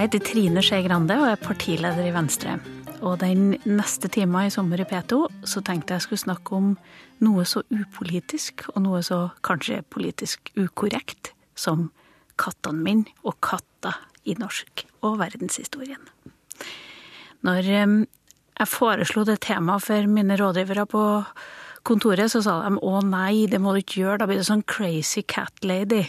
Jeg heter Trine Skei Grande og er partileder i Venstre. Og den neste timen i sommer i P2 så tenkte jeg skulle snakke om noe så upolitisk og noe så kanskje politisk ukorrekt som kattene mine og katter i norsk og verdenshistorien. Når jeg foreslo det temaet for mine rådgivere på kontoret, så sa de å nei, det må du ikke gjøre, da blir det sånn crazy cat lady.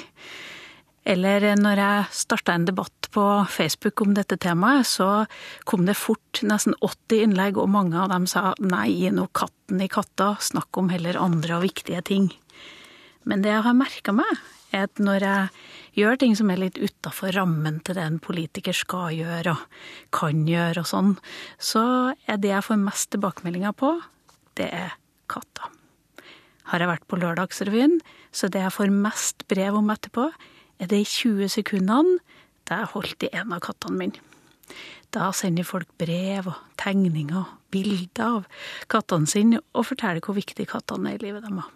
Eller når jeg starta en debatt på Facebook om dette temaet, så kom det fort nesten 80 innlegg, og mange av dem sa nei, gi nå katten i katta, snakk om heller andre og viktige ting. Men det jeg har merka meg, er at når jeg gjør ting som er litt utafor rammen til det en politiker skal gjøre og kan gjøre og sånn, så er det jeg får mest tilbakemeldinger på, det er katta. Har jeg vært på Lørdagsrevyen, så det jeg får mest brev om etterpå, er de 20 sekundene jeg holdt i en av kattene mine. Da sender folk brev og tegninger og bilder av kattene sine og forteller hvor viktig kattene er i livet deres.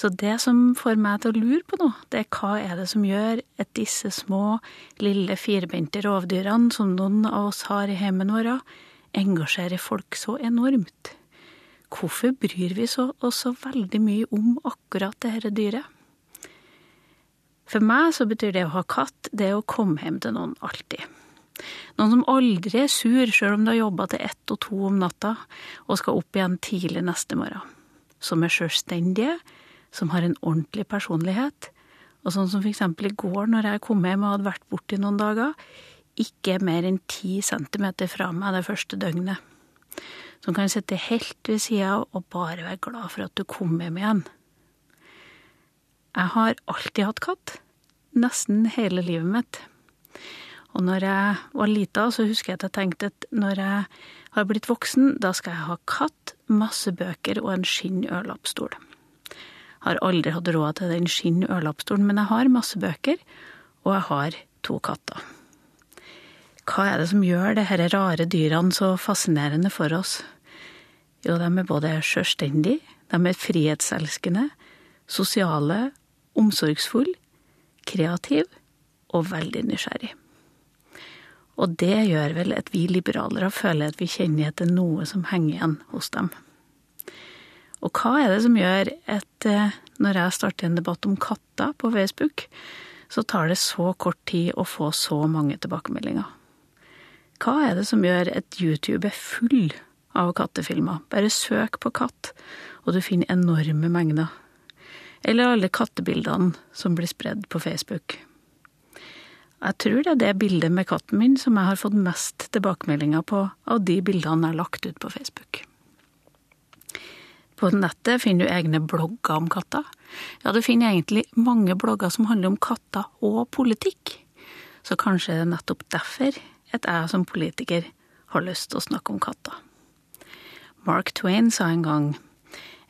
Så det som får meg til å lure på noe, det er hva er det som gjør at disse små, lille firbente rovdyrene som noen av oss har i heimen vår, engasjerer folk så enormt? Hvorfor bryr vi oss så veldig mye om akkurat dette dyret? For meg så betyr det å ha katt, det å komme hjem til noen alltid. Noen som aldri er sur sjøl om du har jobba til ett og to om natta og skal opp igjen tidlig neste morgen. Som er sjølstendige, som har en ordentlig personlighet. Og sånn som eksempel i går når jeg kom hjem og hadde vært borte i noen dager, ikke mer enn ti centimeter fra meg det første døgnet. Som kan sitte helt ved sida og bare være glad for at du kom hjem igjen. Jeg har alltid hatt katt. Nesten hele livet mitt. Og når jeg var lita, så husker jeg at jeg tenkte at når jeg har blitt voksen, da skal jeg ha katt, masse bøker og en skinn ørlappstol. Har aldri hatt råd til den skinn ørlappstolen, men jeg har masse bøker, og jeg har to katter. Hva er det som gjør disse rare dyrene så fascinerende for oss? Jo, de er både sjølstendige, de er frihetselskende, sosiale omsorgsfull, kreativ og veldig nysgjerrig. Og det gjør vel at vi liberalere føler at vi kjenner etter noe som henger igjen hos dem. Og hva er det som gjør at eh, når jeg starter en debatt om katter på Facebook, så tar det så kort tid å få så mange tilbakemeldinger? Hva er det som gjør at YouTube er full av kattefilmer? Bare søk på katt, og du finner enorme mengder. Eller alle kattebildene som blir spredd på Facebook. Jeg tror det er det bildet med katten min som jeg har fått mest tilbakemeldinger på av de bildene jeg har lagt ut på Facebook. På nettet finner du egne blogger om katter. Ja, du finner egentlig mange blogger som handler om katter og politikk. Så kanskje det er nettopp derfor at jeg som politiker har lyst til å snakke om katter. Mark Twain sa en gang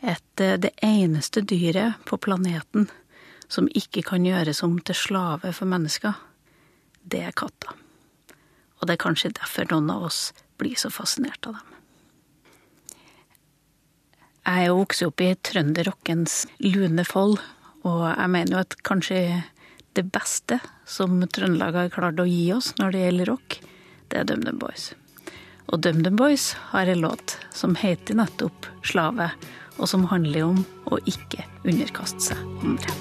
at eh, det eneste dyret på planeten som ikke kan gjøres om til slave for mennesker, det er katter. Og det er kanskje derfor noen av oss blir så fascinert av dem. Jeg er jo vokst opp i trønderrockens lune fold, og jeg mener jo at kanskje det beste som Trøndelag har klart å gi oss når det gjelder rock, det er DumDum Boys. Og DumDum Boys har en låt som heter nettopp Slave, og som handler om å ikke underkaste seg andre.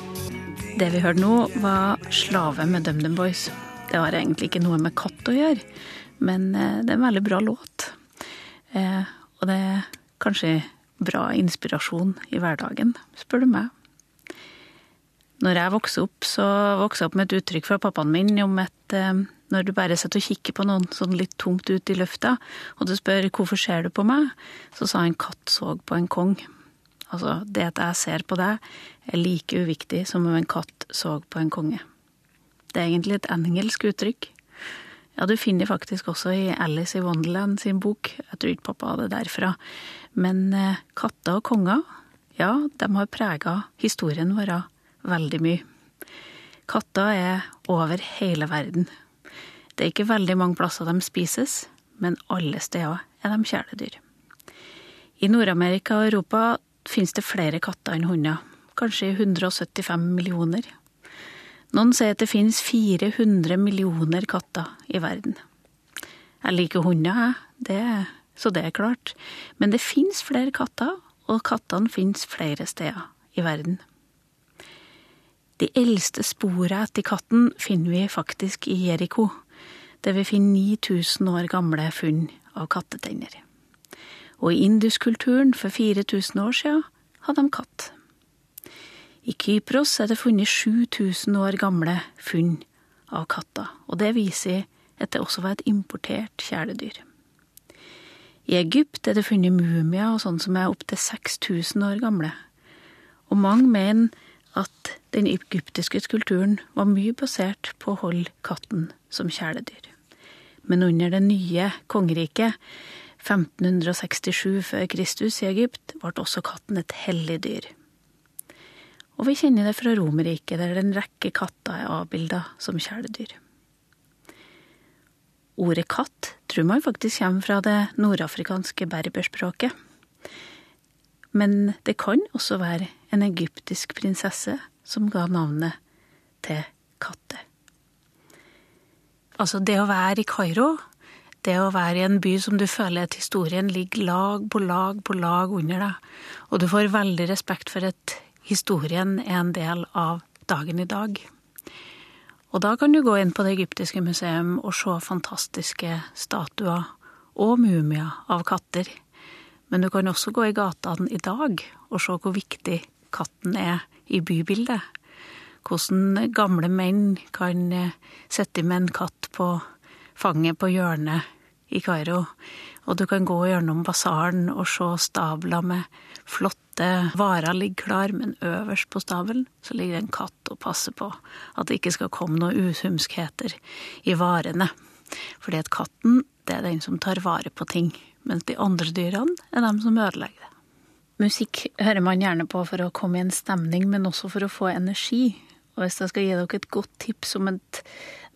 Det vi hørte nå, var 'Slave' med DumDum Boys. Det har egentlig ikke noe med katt å gjøre, men eh, det er en veldig bra låt. Eh, og det er kanskje bra inspirasjon i hverdagen, spør du meg. Når jeg vokste opp, så vokste jeg opp med et uttrykk fra pappaen min om at eh, når du bare sitter og kikker på noen sånn litt tungt ut i løfta, og du spør 'hvorfor ser du på meg', så sa en katt så på en kong. Altså, det at jeg ser på deg, er like uviktig som om en katt så på en konge. Det er egentlig et engelsk uttrykk. Ja, du finner faktisk også i Alice i Wonderland sin bok, jeg tror ikke pappa hadde derfra, men eh, katter og konger, ja, de har prega historien vår veldig mye. Katter er over hele verden. Det er ikke veldig mange plasser de spises, men alle steder er de kjæledyr. I Nord-Amerika og Europa finnes det flere katter enn hunder. Kanskje 175 millioner. Noen sier at det finnes 400 millioner katter i verden. Jeg liker hunder, jeg, det, så det er klart. Men det finnes flere katter, og kattene finnes flere steder i verden. De eldste sporene etter katten finner vi faktisk i Jeriko, der vi finner 9000 år gamle funn av kattetenner. Og i induskulturen for 4000 år siden hadde de katt. I Kypros er det funnet 7000 år gamle funn av katter, og det viser at det også var et importert kjæledyr. I Egypt er det funnet mumier og sånn som er opptil 6000 år gamle, og mange mener at den egyptiske kulturen var mye basert på å holde katten som kjæledyr. Men under det nye kongeriket, 1567 før Kristus i Egypt, ble også katten et hellig dyr. Og vi kjenner det fra Romerriket, der en rekke katter er avbilda som kjæledyr. Ordet katt tror man faktisk kommer fra det nordafrikanske berberspråket. Men det kan også være en egyptisk prinsesse som ga navnet til katte. Altså, det å være i Kairo, det å være i en by som du føler at historien ligger lag på lag på lag under deg, og du får veldig respekt for at historien er en del av dagen i dag. Og da kan du gå inn på Det egyptiske museum og se fantastiske statuer og mumier av katter. Men du kan også gå i gatene i dag og se hvor viktig katten er i bybildet. Hvordan gamle menn kan eh, sitte med en katt på fanget på hjørnet i Kairo. Og du kan gå gjennom basaren og se stabler med flotte varer ligger klar, men øverst på stabelen så ligger det en katt og passer på at det ikke skal komme noen uhumskheter i varene. Fordi at katten, det er den som tar vare på ting mens de andre dyrene er dem som ødelegger det. Musikk hører man gjerne på for å komme i en stemning, men også for å få energi. Og hvis jeg skal gi dere et godt tips om et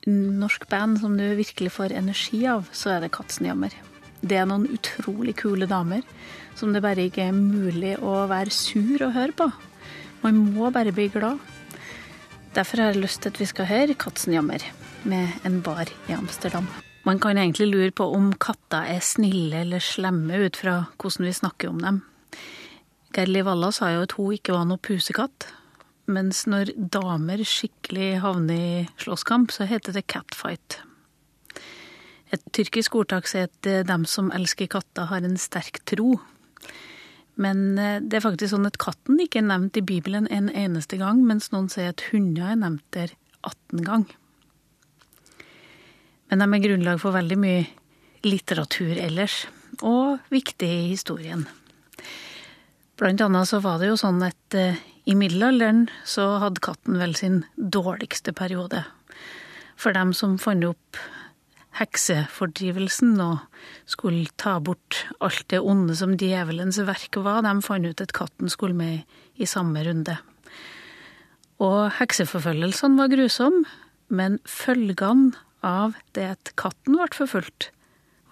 norsk band som du virkelig får energi av, så er det Katzenjammer. Det er noen utrolig kule damer som det bare ikke er mulig å være sur og høre på. Man må bare bli glad. Derfor har jeg lyst til at vi skal høre Katzenjammer med en bar i Amsterdam. Man kan egentlig lure på om katter er snille eller slemme ut fra hvordan vi snakker om dem. Gerli Walla sa jo at hun ikke var noe pusekatt. Mens når damer skikkelig havner i slåsskamp, så heter det catfight. Et tyrkisk ordtak sier at dem som elsker katter, har en sterk tro. Men eh, det er faktisk sånn at katten ikke er nevnt i Bibelen en eneste gang, mens noen sier at hunder er nevnt der 18 ganger. Men de er grunnlag for veldig mye litteratur ellers, og viktig i historien. Blant annet så var det jo sånn at uh, i middelalderen så hadde katten vel sin dårligste periode. For dem som fant opp heksefordrivelsen og skulle ta bort alt det onde som djevelens verk var, de fant ut at katten skulle med i samme runde. Og hekseforfølgelsene var grusomme, men følgene av det at katten ble forfulgt,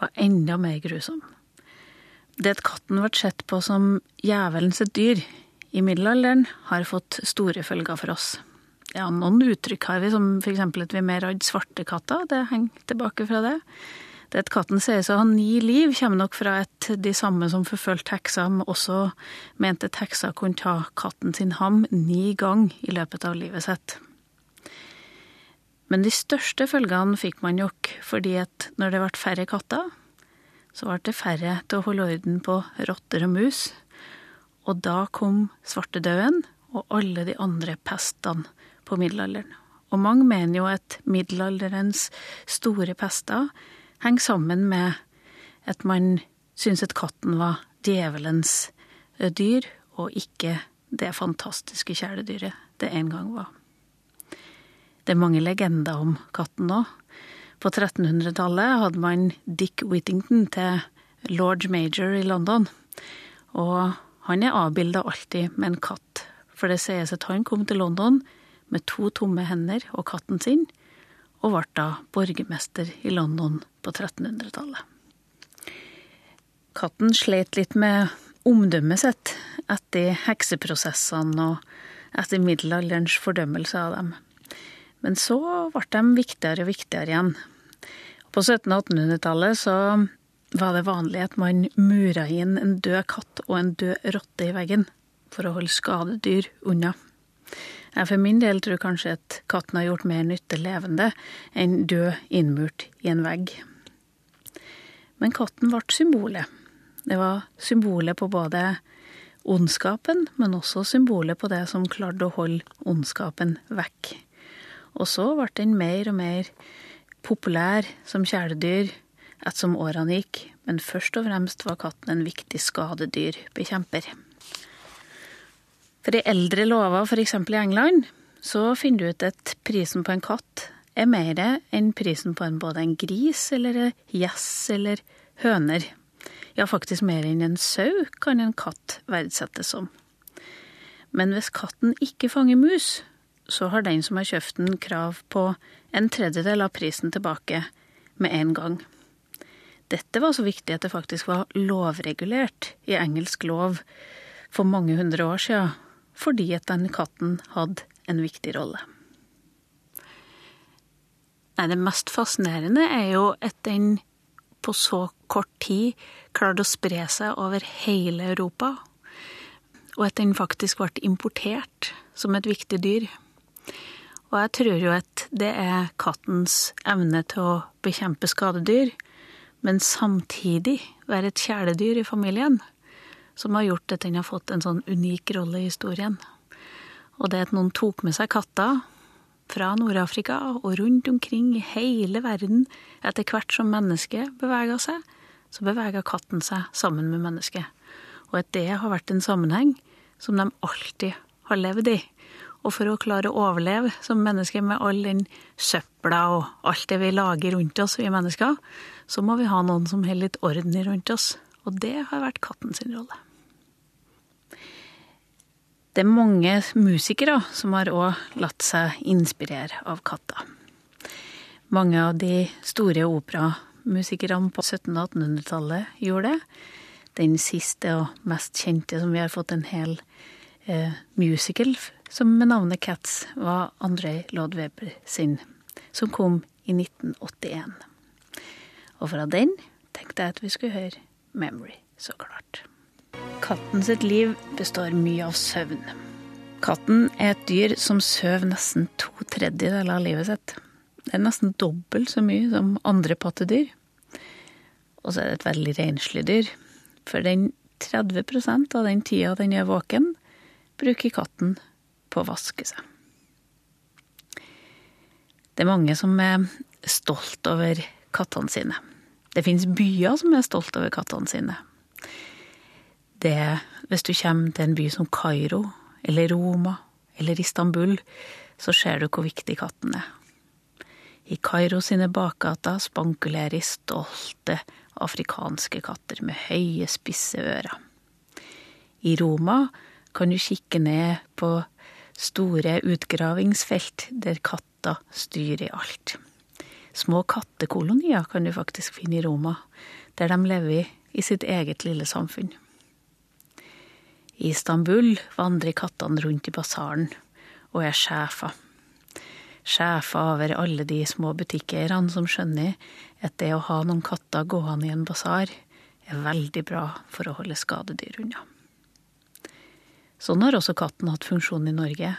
var enda mer grusom. Det at katten ble sett på som djevelens dyr i middelalderen, har fått store følger for oss. Ja, noen uttrykk har vi, som f.eks. at vi er mer redd svarte katter. Det henger tilbake fra det. Det at katten sies å ha ni liv, kommer nok fra at de samme som forfulgte heksa, også mente at heksa kunne ta katten sin ham ni ganger i løpet av livet sitt. Men de største følgene fikk man nok fordi at når det ble færre katter, så ble det færre til å holde orden på rotter og mus. Og da kom svartedauden og alle de andre pestene på middelalderen. Og mange mener jo at middelalderens store pester henger sammen med at man syns at katten var djevelens dyr, og ikke det fantastiske kjæledyret det en gang var. Det er mange legender om katten òg. På 1300-tallet hadde man Dick Whittington til lord major i London. Og han er avbilda alltid med en katt, for det sies at han kom til London med to tomme hender og katten sin, og ble da borgermester i London på 1300-tallet. Katten slet litt med omdømmet sitt etter hekseprosessene og etter middelalderens fordømmelse av dem. Men så ble de viktigere og viktigere igjen. På 1700- og 1800-tallet så var det vanlig at man mura inn en død katt og en død rotte i veggen for å holde skadedyr unna. Jeg for min del tror kanskje at katten har gjort mer nytte levende enn død innmurt i en vegg. Men katten ble symbolet. Det var symbolet på både ondskapen, men også symbolet på det som klarte å holde ondskapen vekk. Og så ble den mer og mer populær som kjæledyr ettersom årene gikk, men først og fremst var katten en viktig skadedyrbekjemper. For i eldre lover, f.eks. i England, så finner du ut at prisen på en katt er mer enn prisen på en, både en gris eller en gjess eller høner. Ja, faktisk mer enn en sau kan en katt verdsettes som. Men hvis katten ikke fanger mus, så har den som har kjøpt den, krav på en tredjedel av prisen tilbake med en gang. Dette var så viktig at det faktisk var lovregulert i engelsk lov for mange hundre år siden, fordi at den katten hadde en viktig rolle. Nei, det mest fascinerende er jo at den på så kort tid klarte å spre seg over hele Europa, og at den faktisk ble importert som et viktig dyr. Og jeg tror jo at det er kattens evne til å bekjempe skadedyr, men samtidig være et kjæledyr i familien, som har gjort at den har fått en sånn unik rolle i historien. Og det at noen tok med seg katter fra Nord-Afrika og rundt omkring i hele verden etter hvert som mennesket bevega seg, så bevega katten seg sammen med mennesket. Og at det har vært en sammenheng som de alltid har levd i. Og for å klare å overleve som menneske med all den søpla og alt det vi lager rundt oss, vi mennesker, så må vi ha noen som holder litt orden rundt oss. Og det har vært katten sin rolle. Det er mange musikere som har òg latt seg inspirere av katter. Mange av de store operamusikerne på 1700- og 1800-tallet gjorde det. Den siste og mest kjente som vi har fått en hel eh, musical som med navnet Cats, var Andrej Lodweber sin, som kom i 1981. Og fra den tenkte jeg at vi skulle høre Memory, så klart. Katten sitt liv består mye av søvn. Katten er et dyr som sover nesten to tredjedeler av livet sitt. Det er nesten dobbelt så mye som andre pattedyr. Og så er det et veldig renslig dyr. For den 30% av den tida den er våken, bruker katten på å vaske seg. Det er mange som er stolt over kattene sine. Det fins byer som er stolt over kattene sine det Hvis du kommer til en by som Kairo eller Roma eller Istanbul, så ser du hvor viktig katten er. I Kairo sine bakgater spankulerer stolte afrikanske katter med høye, spisse ører. I Roma kan du kikke ned på store utgravingsfelt der katter styrer alt. Små kattekolonier kan du faktisk finne i Roma, der de lever i sitt eget lille samfunn. I Istanbul vandrer kattene rundt i basaren og er sjefer. Sjefer over alle de små butikkeierne som skjønner at det å ha noen katter gående i en basar er veldig bra for å holde skadedyr unna. Sånn har også katten hatt funksjon i Norge.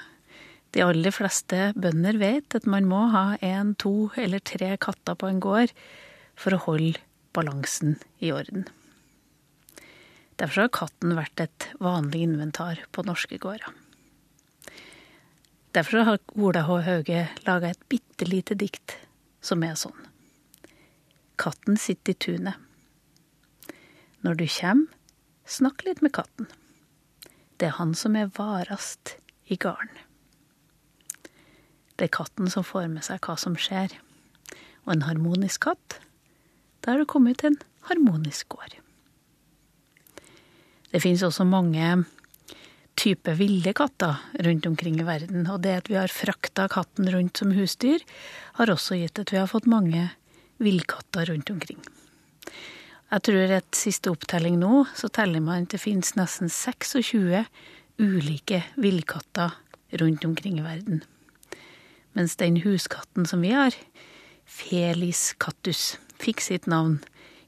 De aller fleste bønder vet at man må ha én, to eller tre katter på en gård for å holde balansen i orden. Derfor har katten vært et vanlig inventar på norske gårder. Derfor har Ola H. Hauge laga et bitte lite dikt som er sånn. Katten sitter i tunet. Når du kjem, snakk litt med katten. Det er han som er varast i garden. Det er katten som får med seg hva som skjer. Og en harmonisk katt, da har du kommet til en harmonisk gård. Det finnes også mange typer ville katter rundt omkring i verden. Og det at vi har frakta katten rundt som husdyr, har også gitt at vi har fått mange villkatter rundt omkring. Jeg tror et siste opptelling nå, så teller man at det finnes nesten 26 ulike villkatter rundt omkring i verden. Mens den huskatten som vi har, Felis cattus, fikk sitt navn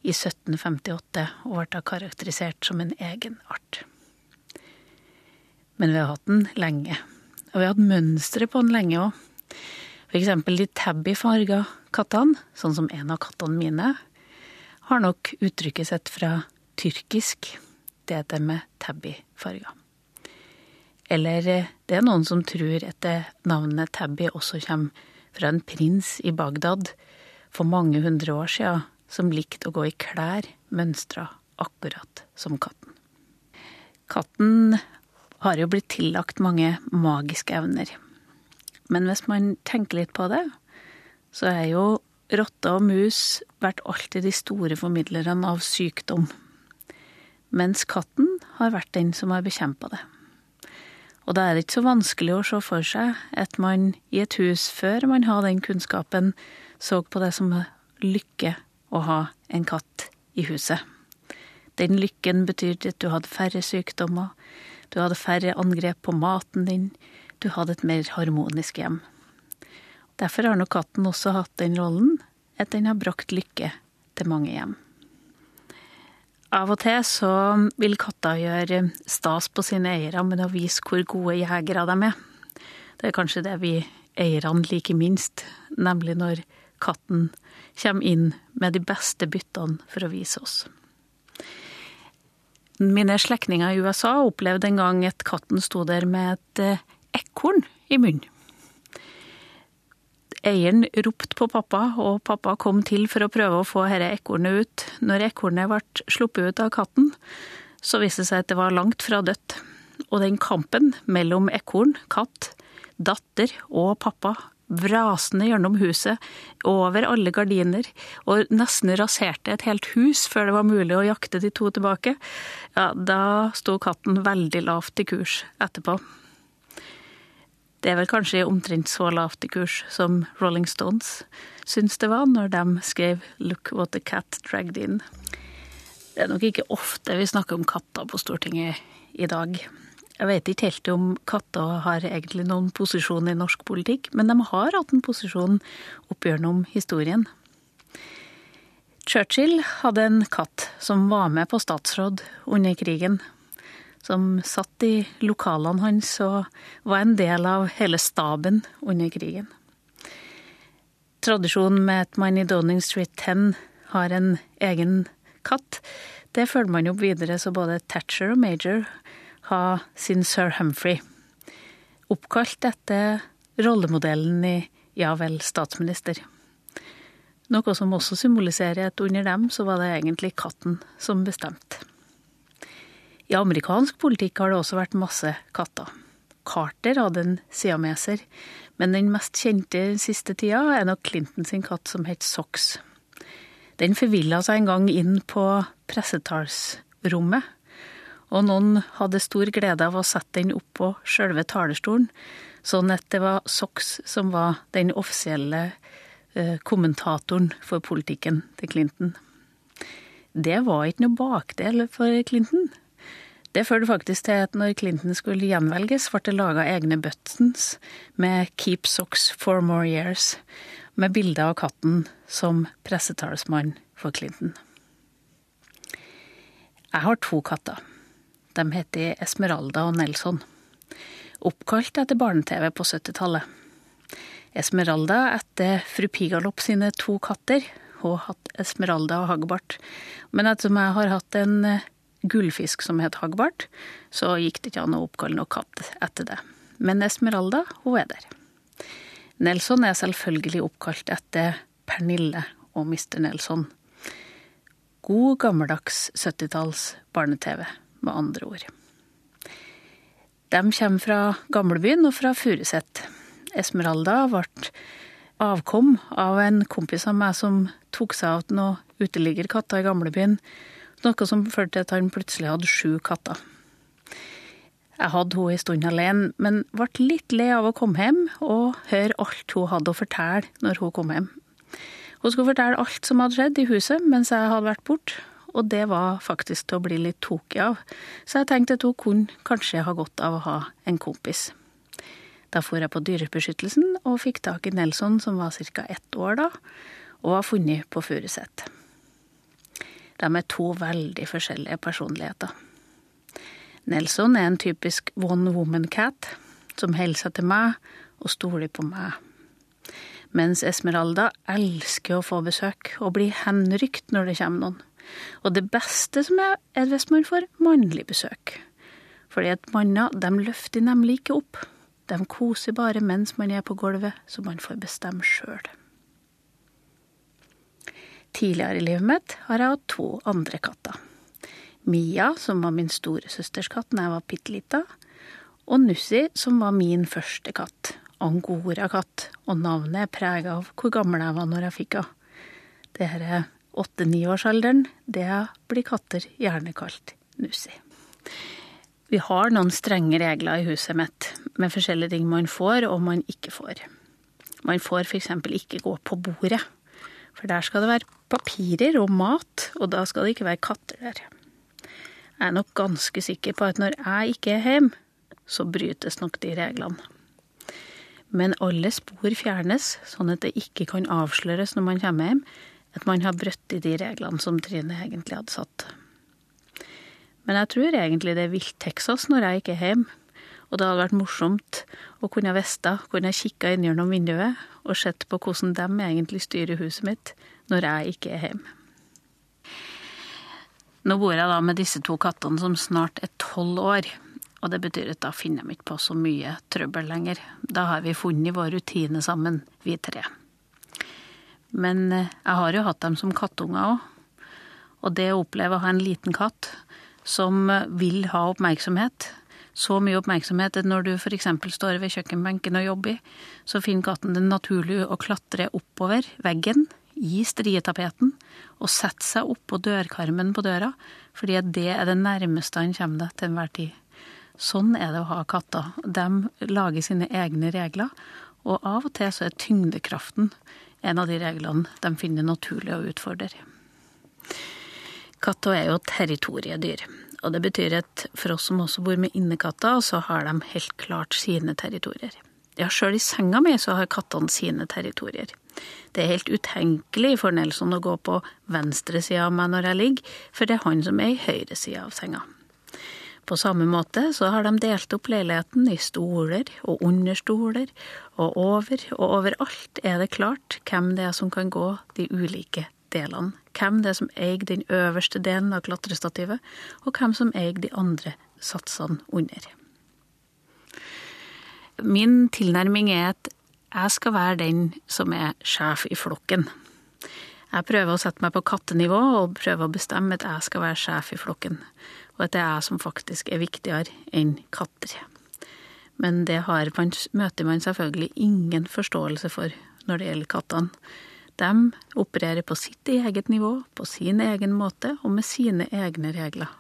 i 1758 og ble karakterisert som en egen art. Men vi har hatt den lenge, og vi har hatt mønstre på den lenge òg. Eksempel de tabby-farga kattene, sånn som en av kattene mine, har nok uttrykket sitt fra tyrkisk, det det med tabby-farga. Eller eh, det er noen som tror at det navnet Tabby også kommer fra en prins i Bagdad for mange hundre år siden, som likte å gå i klær mønstra akkurat som katten. Katten har jo blitt tillagt mange magiske evner. Men hvis man tenker litt på det, så er jo rotter og mus vært alltid de store formidlerne av sykdom. Mens katten har vært den som har bekjempa det. Og da er det ikke så vanskelig å se for seg at man i et hus, før man har den kunnskapen, så på det som lykke å ha en katt i huset. Den lykken betydde at du hadde færre sykdommer, du hadde færre angrep på maten din, du hadde et mer harmonisk hjem. Derfor har nok katten også hatt den rollen at den har brakt lykke til mange hjem. Av og til så vil katter gjøre stas på sine eiere med å vise hvor gode jegere de er. Det er kanskje det vi eierne liker minst, nemlig når katten kommer inn med de beste byttene for å vise oss. Mine slektninger i USA opplevde en gang at katten sto der med et eh, ekorn i munnen. Eieren ropte på pappa, og pappa kom til for å prøve å få dette ekornet ut. Når ekornet ble sluppet ut av katten, så viste det seg at det var langt fra dødt. Og den kampen mellom ekorn, katt, datter og pappa vrasende gjennom huset, over alle gardiner, og nesten raserte et helt hus før det var mulig å jakte de to tilbake, ja, da sto katten veldig lavt i kurs etterpå. Det er vel kanskje omtrent så lavt i kurs som Rolling Stones syns det var når de skrev 'Look what the cat dragged in'. Det er nok ikke ofte vi snakker om katter på Stortinget i dag. Jeg vet ikke helt om katter har egentlig noen posisjon i norsk politikk, men de har hatt en posisjon opp gjennom historien. Churchill hadde en katt som var med på statsråd under krigen som satt i lokalene hans og var en del av hele staben under krigen. Tradisjonen med at man i Downing Street 10 har en egen katt, det følger man opp videre, så både Thatcher og Major har sin sir Humphrey. Oppkalt etter rollemodellen i Ja vel, statsminister. Noe som også symboliserer at under dem så var det egentlig katten som bestemte. I amerikansk politikk har det også vært masse katter. Carter hadde en siameser, men den mest kjente siste tida er nok Clinton sin katt som het Sox. Den forvilla seg en gang inn på pressetalsrommet, og noen hadde stor glede av å sette den opp på sjølve talerstolen, sånn at det var Sox som var den offisielle eh, kommentatoren for politikken til Clinton. Det var ikke noe bakdel for Clinton. Det førte faktisk til at når Clinton skulle gjenvelges, ble det laga egne buttons med 'Keep socks for more years', med bilde av katten som pressetalsmann for Clinton. Jeg har to katter. De heter Esmeralda og Nelson. Oppkalt etter barne-TV på 70-tallet. Esmeralda etter fru Pigalopp sine to katter. Hun har hatt Esmeralda og Hagbart. Men ettersom jeg har hatt en gullfisk som het Hagbart, så gikk det ikke an å oppkalle noe katt etter det. Men Esmeralda, hun er der. Nelson er selvfølgelig oppkalt etter Pernille og Mr. Nelson. God, gammeldags 70-talls barne-TV, med andre ord. De kommer fra gamlebyen og fra Furuset. Esmeralda ble avkom av en kompis av meg som tok seg av noen uteliggerkatter i gamlebyen noe som førte til at han plutselig hadde sju katter. Jeg hadde henne en stund alene, men ble litt lei av å komme hjem og høre alt hun hadde å fortelle når hun kom hjem. Hun skulle fortelle alt som hadde skjedd i huset mens jeg hadde vært borte, og det var faktisk til å bli litt tokig av, så jeg tenkte at hun kunne kanskje ha godt av å ha en kompis. Da for jeg på Dyrebeskyttelsen og fikk tak i Nelson, som var ca. ett år da, og var funnet på Furuset. De er to veldig forskjellige personligheter. Nelson er en typisk one woman cat, som holder seg til meg og stoler på meg. Mens Esmeralda elsker å få besøk og blir henrykt når det kommer noen. Og det beste som er, er hvis man får mannlig besøk. Fordi at manner de løfter nemlig ikke opp. De koser bare mens man er på gulvet, så man får bestemme sjøl. Tidligere i livet mitt har jeg hatt to andre katter. Mia, som var min storesøsters katt da jeg var bitte lita, og Nussi, som var min første katt. Angora-katt, og navnet er prega av hvor gammel jeg var når jeg fikk henne. Dette åtte-niårsalderen, det blir katter gjerne kalt Nussi. Vi har noen strenge regler i huset mitt med forskjellige ting man får og man ikke får. Man får f.eks. ikke gå på bordet, for der skal det være papirer og mat, og da skal det ikke være katter der. Jeg er nok ganske sikker på at når jeg ikke er hjemme, så brytes nok de reglene. Men alle spor fjernes, sånn at det ikke kan avsløres når man kommer hjem at man har brutt i de reglene som Trine egentlig hadde satt. Men jeg tror egentlig det er vilt Texas når jeg ikke er hjemme. Og det hadde vært morsomt å kunne visst, kunne kikka inn gjennom vinduet og sett på hvordan de egentlig styrer huset mitt når jeg ikke er hjemme. Nå bor jeg da med disse to kattene som snart er tolv år. Og det betyr at da finner jeg ikke på så mye trøbbel lenger. Da har vi funnet vår rutine sammen, vi tre. Men eh, jeg har jo hatt dem som kattunger òg. Og det å oppleve å ha en liten katt som vil ha oppmerksomhet, så mye oppmerksomhet at når du f.eks. står ved kjøkkenbenken og jobber, så finner katten det naturlig å klatre oppover veggen i strietapeten og sette seg oppå dørkarmen på døra, fordi det er det nærmeste han kommer deg til enhver tid. Sånn er det å ha katter. De lager sine egne regler, og av og til så er tyngdekraften en av de reglene de finner naturlig å utfordre. Katter er jo territoriedyr. Og det betyr at for oss som også bor med innekatter, så har de helt klart sine territorier. Ja, sjøl i senga mi så har kattene sine territorier. Det er helt utenkelig for Nelson å gå på venstre side av meg når jeg ligger, for det er han som er i høyre side av senga. På samme måte så har de delt opp leiligheten i stoler og understoler, og over og overalt er det klart hvem det er som kan gå de ulike delene. Hvem det er som eier den øverste delen av klatrestativet, og hvem som eier de andre satsene under. Min tilnærming er at jeg skal være den som er sjef i flokken. Jeg prøver å sette meg på kattenivå og prøver å bestemme at jeg skal være sjef i flokken og at det er jeg som faktisk er viktigere enn katter. Men det har, møter man selvfølgelig ingen forståelse for når det gjelder kattene. De opererer på sitt eget nivå, på sin egen måte og med sine egne regler.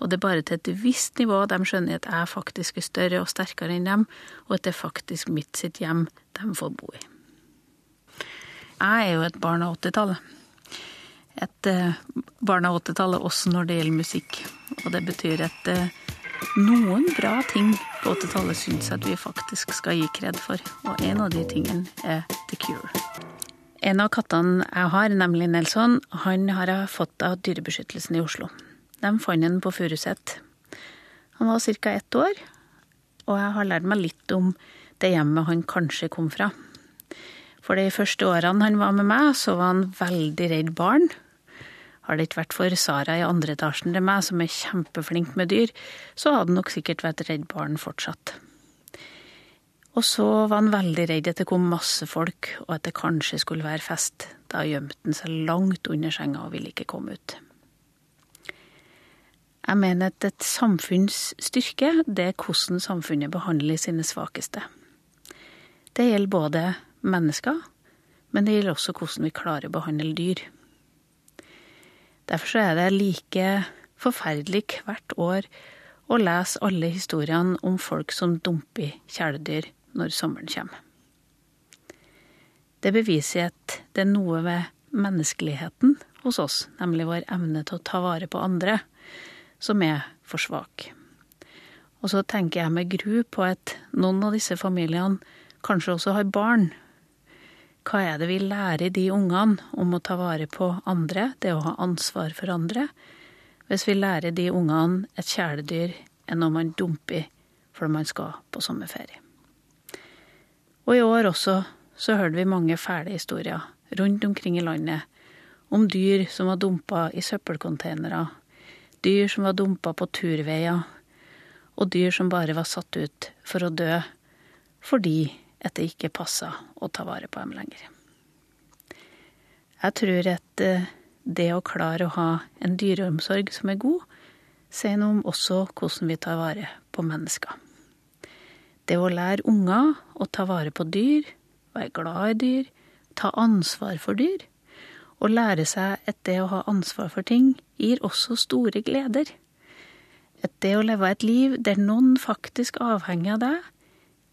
Og det er bare til et visst nivå de skjønner at jeg faktisk er større og sterkere enn dem, og at det er faktisk mitt sitt hjem de får bo i. Jeg er jo et barn av 80-tallet et eh, barn av 80-tallet også når det gjelder musikk. Og det betyr at eh, noen bra ting på 80-tallet syns jeg at vi faktisk skal gi kred for. Og en av de tingene er The Cure. En av kattene jeg har, nemlig Nelson, han har jeg fått av Dyrebeskyttelsen i Oslo. De fant den på Furuset. Han var ca. ett år, og jeg har lært meg litt om det hjemmet han kanskje kom fra. For de første årene han var med meg, så var han veldig redd barn. Har det ikke vært for Sara i andre etasjen til meg, som er kjempeflink med dyr, så hadde han nok sikkert vært redd barn fortsatt. Og så var han veldig redd at det kom masse folk, og at det kanskje skulle være fest. Da gjemte han seg langt under senga og ville ikke komme ut. Jeg mener at et samfunns styrke, det er hvordan samfunnet behandler sine svakeste. Det gjelder både mennesker, men det gjelder også hvordan vi klarer å behandle dyr. Derfor er det like forferdelig hvert år å lese alle historiene om folk som dumper kjæledyr når sommeren kommer. Det beviser at det er noe ved menneskeligheten hos oss, nemlig vår evne til å ta vare på andre, som er for svak. Og så tenker jeg med gru på at noen av disse familiene kanskje også har barn. Hva er det vi lærer de ungene om å ta vare på andre, det å ha ansvar for andre, hvis vi lærer de ungene et kjæledyr er noe man dumper fordi man skal på sommerferie? Og i år også så hørte vi mange fæle historier rundt omkring i landet om dyr som var dumpa i søppelcontainere, dyr som var dumpa på turveier, og dyr som bare var satt ut for å dø fordi at det ikke passa å ta vare på dem lenger. Jeg tror at eh, det å klare å ha en dyreomsorg som er god, sier noe om også hvordan vi tar vare på mennesker. Det å lære unger å ta vare på dyr, være glad i dyr, ta ansvar for dyr, og lære seg at det å ha ansvar for ting gir også store gleder. At det å leve et liv der noen faktisk avhenger av deg,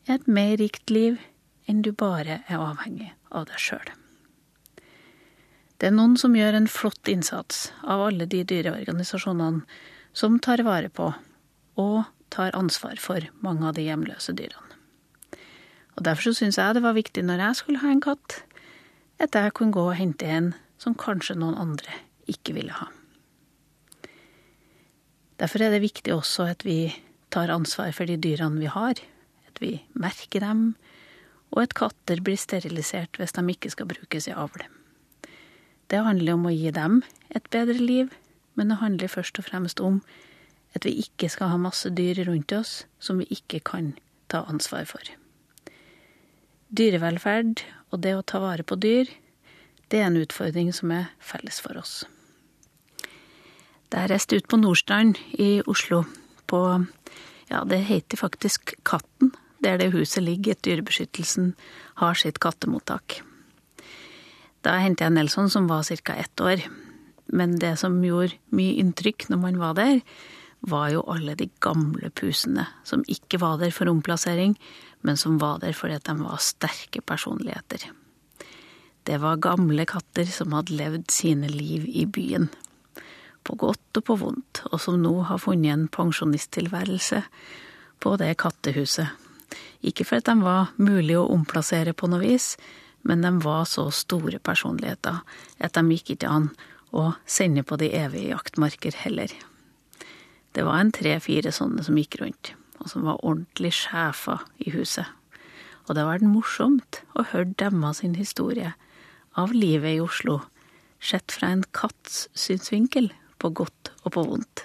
er et mer rikt liv enn du bare er avhengig av deg sjøl. Det er noen som gjør en flott innsats av alle de dyreorganisasjonene som tar vare på og tar ansvar for mange av de hjemløse dyrene. Og Derfor syns jeg det var viktig når jeg skulle ha en katt, at jeg kunne gå og hente en som kanskje noen andre ikke ville ha. Derfor er det viktig også at vi tar ansvar for de dyrene vi har, at vi merker dem, og at katter blir sterilisert hvis de ikke skal brukes i avl. Det handler om å gi dem et bedre liv, men det handler først og fremst om at vi ikke skal ha masse dyr rundt oss som vi ikke kan ta ansvar for. Dyrevelferd og det å ta vare på dyr, det er en utfordring som er felles for oss. Da jeg reiste ut på Nordstrand i Oslo, på ja, det heter faktisk Katten, der det huset ligger, at Dyrebeskyttelsen har sitt kattemottak. Da hentet jeg Nelson, som var ca. ett år. Men det som gjorde mye inntrykk når man var der, var jo alle de gamle pusene som ikke var der for omplassering, men som var der fordi de var sterke personligheter. Det var gamle katter som hadde levd sine liv i byen. På godt og på vondt, og som nå har funnet en pensjonisttilværelse på det kattehuset ikke fordi de var mulig å omplassere på noe vis, men de var så store personligheter at de gikk ikke an å sende på de evige jaktmarker heller. Det var en tre-fire sånne som gikk rundt, og som var ordentlig sjefer i huset. Og det har vært morsomt å høre demma sin historie av livet i Oslo, sett fra en katts synsvinkel, på godt og på vondt.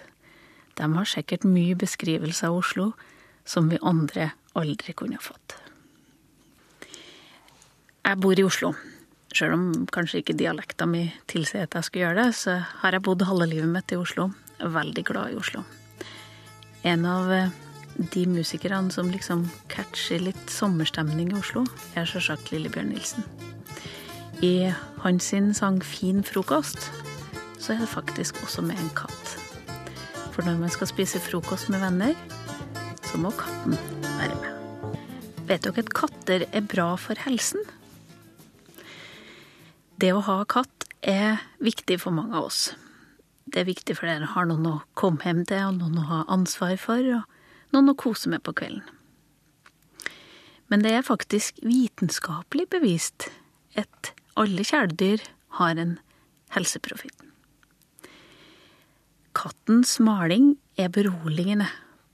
De har sikkert mye beskrivelse av Oslo som vi andre aldri kunne fått. Jeg bor i Oslo. Sjøl om kanskje ikke dialekta mi tilsier at jeg skulle gjøre det, så har jeg bodd halve livet mitt i Oslo. Veldig glad i Oslo. En av eh, de musikerne som liksom catcher litt sommerstemning i Oslo, er sjølsagt Lillebjørn Nilsen. I hans sin sang 'Fin frokost' så er det faktisk også med en katt. For når man skal spise frokost med venner, så må katten være med. Vet dere at katter er bra for helsen? Det å ha katt er viktig for mange av oss. Det er viktig for dere har noen å komme hjem til, og noen å ha ansvar for, og noen å kose med på kvelden. Men det er faktisk vitenskapelig bevist at alle kjæledyr har en helseprofitt. Kattens maling er beroligende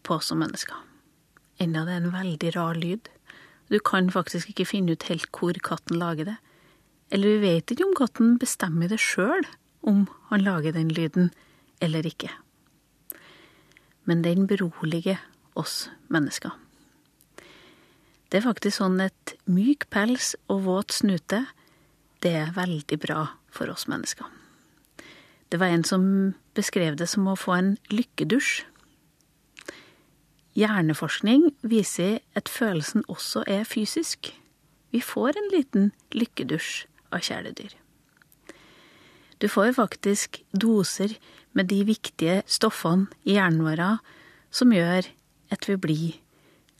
på oss som mennesker enda det er en veldig rar lyd. Du kan faktisk ikke finne ut helt hvor katten lager det. Eller vi vet ikke om katten bestemmer det sjøl om han lager den lyden eller ikke. Men den beroliger oss mennesker. Det er faktisk sånn at myk pels og våt snute, det er veldig bra for oss mennesker. Det var en som beskrev det som å få en lykkedusj. Hjerneforskning viser at følelsen også er fysisk. Vi får en liten lykkedusj av kjæledyr. Du får faktisk doser med de viktige stoffene i hjernen vår som gjør at vi blir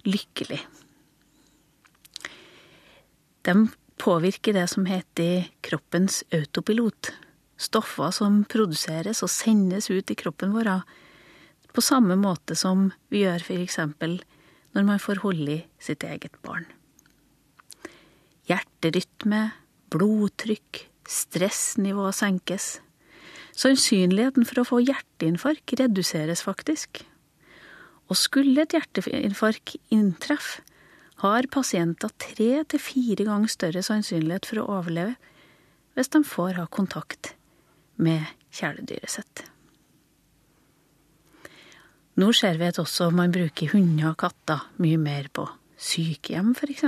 lykkelige. De påvirker det som heter kroppens autopilot. Stoffer som produseres og sendes ut i kroppen vår På samme måte som vi gjør eksempel når man får holde i sitt eget barn. Hjerterytme, blodtrykk, stressnivå senkes. Sannsynligheten for å få hjerteinfarkt reduseres faktisk. Og skulle et hjerteinfarkt inntreffe, har pasienter tre til fire ganger større sannsynlighet for å overleve hvis de får ha kontakt med kjæledyret sitt. Nå ser vi at også man bruker hunder og katter mye mer på sykehjem, f.eks.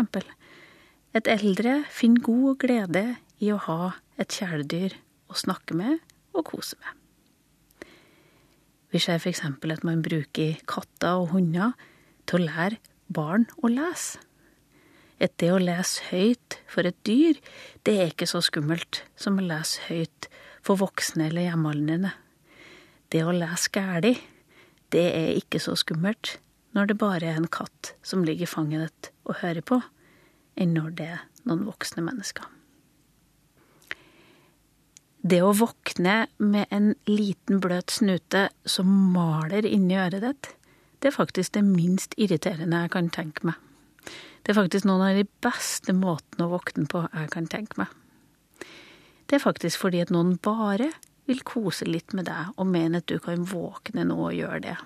Et eldre finner god glede i å ha et kjæledyr å snakke med og kose med. Vi ser f.eks. at man bruker katter og hunder til å lære barn å lese. At det å lese høyt for et dyr, det er ikke så skummelt som å lese høyt for voksne eller hjemmealdrende. Det å lese gæli, det er ikke så skummelt når det bare er en katt som ligger i fanget ditt og hører på, enn når det er noen voksne mennesker. Det å våkne med en liten bløt snute som maler inni øret ditt, det er faktisk det minst irriterende jeg kan tenke meg. Det er faktisk noen av de beste måtene å våkne på jeg kan tenke meg. Det er faktisk fordi at noen bare vil kose litt med deg og mene at du kan våkne nå og gjøre det.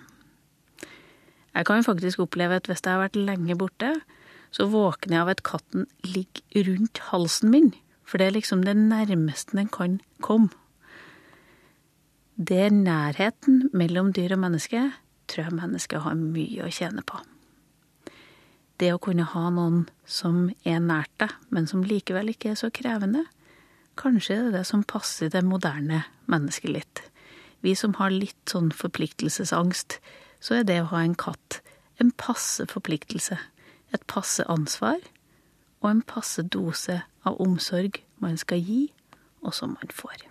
Jeg kan faktisk oppleve at hvis jeg har vært lenge borte, så våkner jeg av at katten ligger rundt halsen min for det er liksom det nærmeste den kan komme. Det er nærheten mellom dyr og menneske tror jeg mennesket har mye å tjene på. Det å kunne ha noen som er nært deg, men som likevel ikke er så krevende, kanskje det er det som passer det moderne mennesket litt. Vi som har litt sånn forpliktelsesangst, så er det å ha en katt en passe forpliktelse. Et passe ansvar og en passe dose av omsorg man skal gi, og som man får.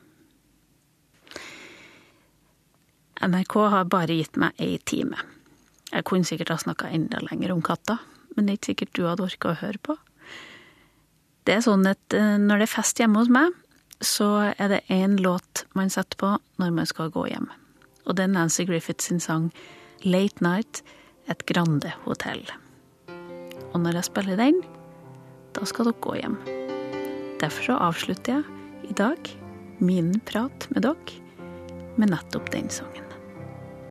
NRK har bare gitt meg ei time. Jeg kunne sikkert ha snakka enda lenger om katta, men det er ikke sikkert du hadde orka å høre på. Det er sånn at eh, når det er fest hjemme hos meg, så er det én låt man setter på når man skal gå hjem. Og det er Nancy Griffith sin sang 'Late Night' et Grande hotell. Og når jeg spiller den, da skal dere gå hjem. Derfor så avslutter jeg i dag min prat med dere med nettopp den sangen.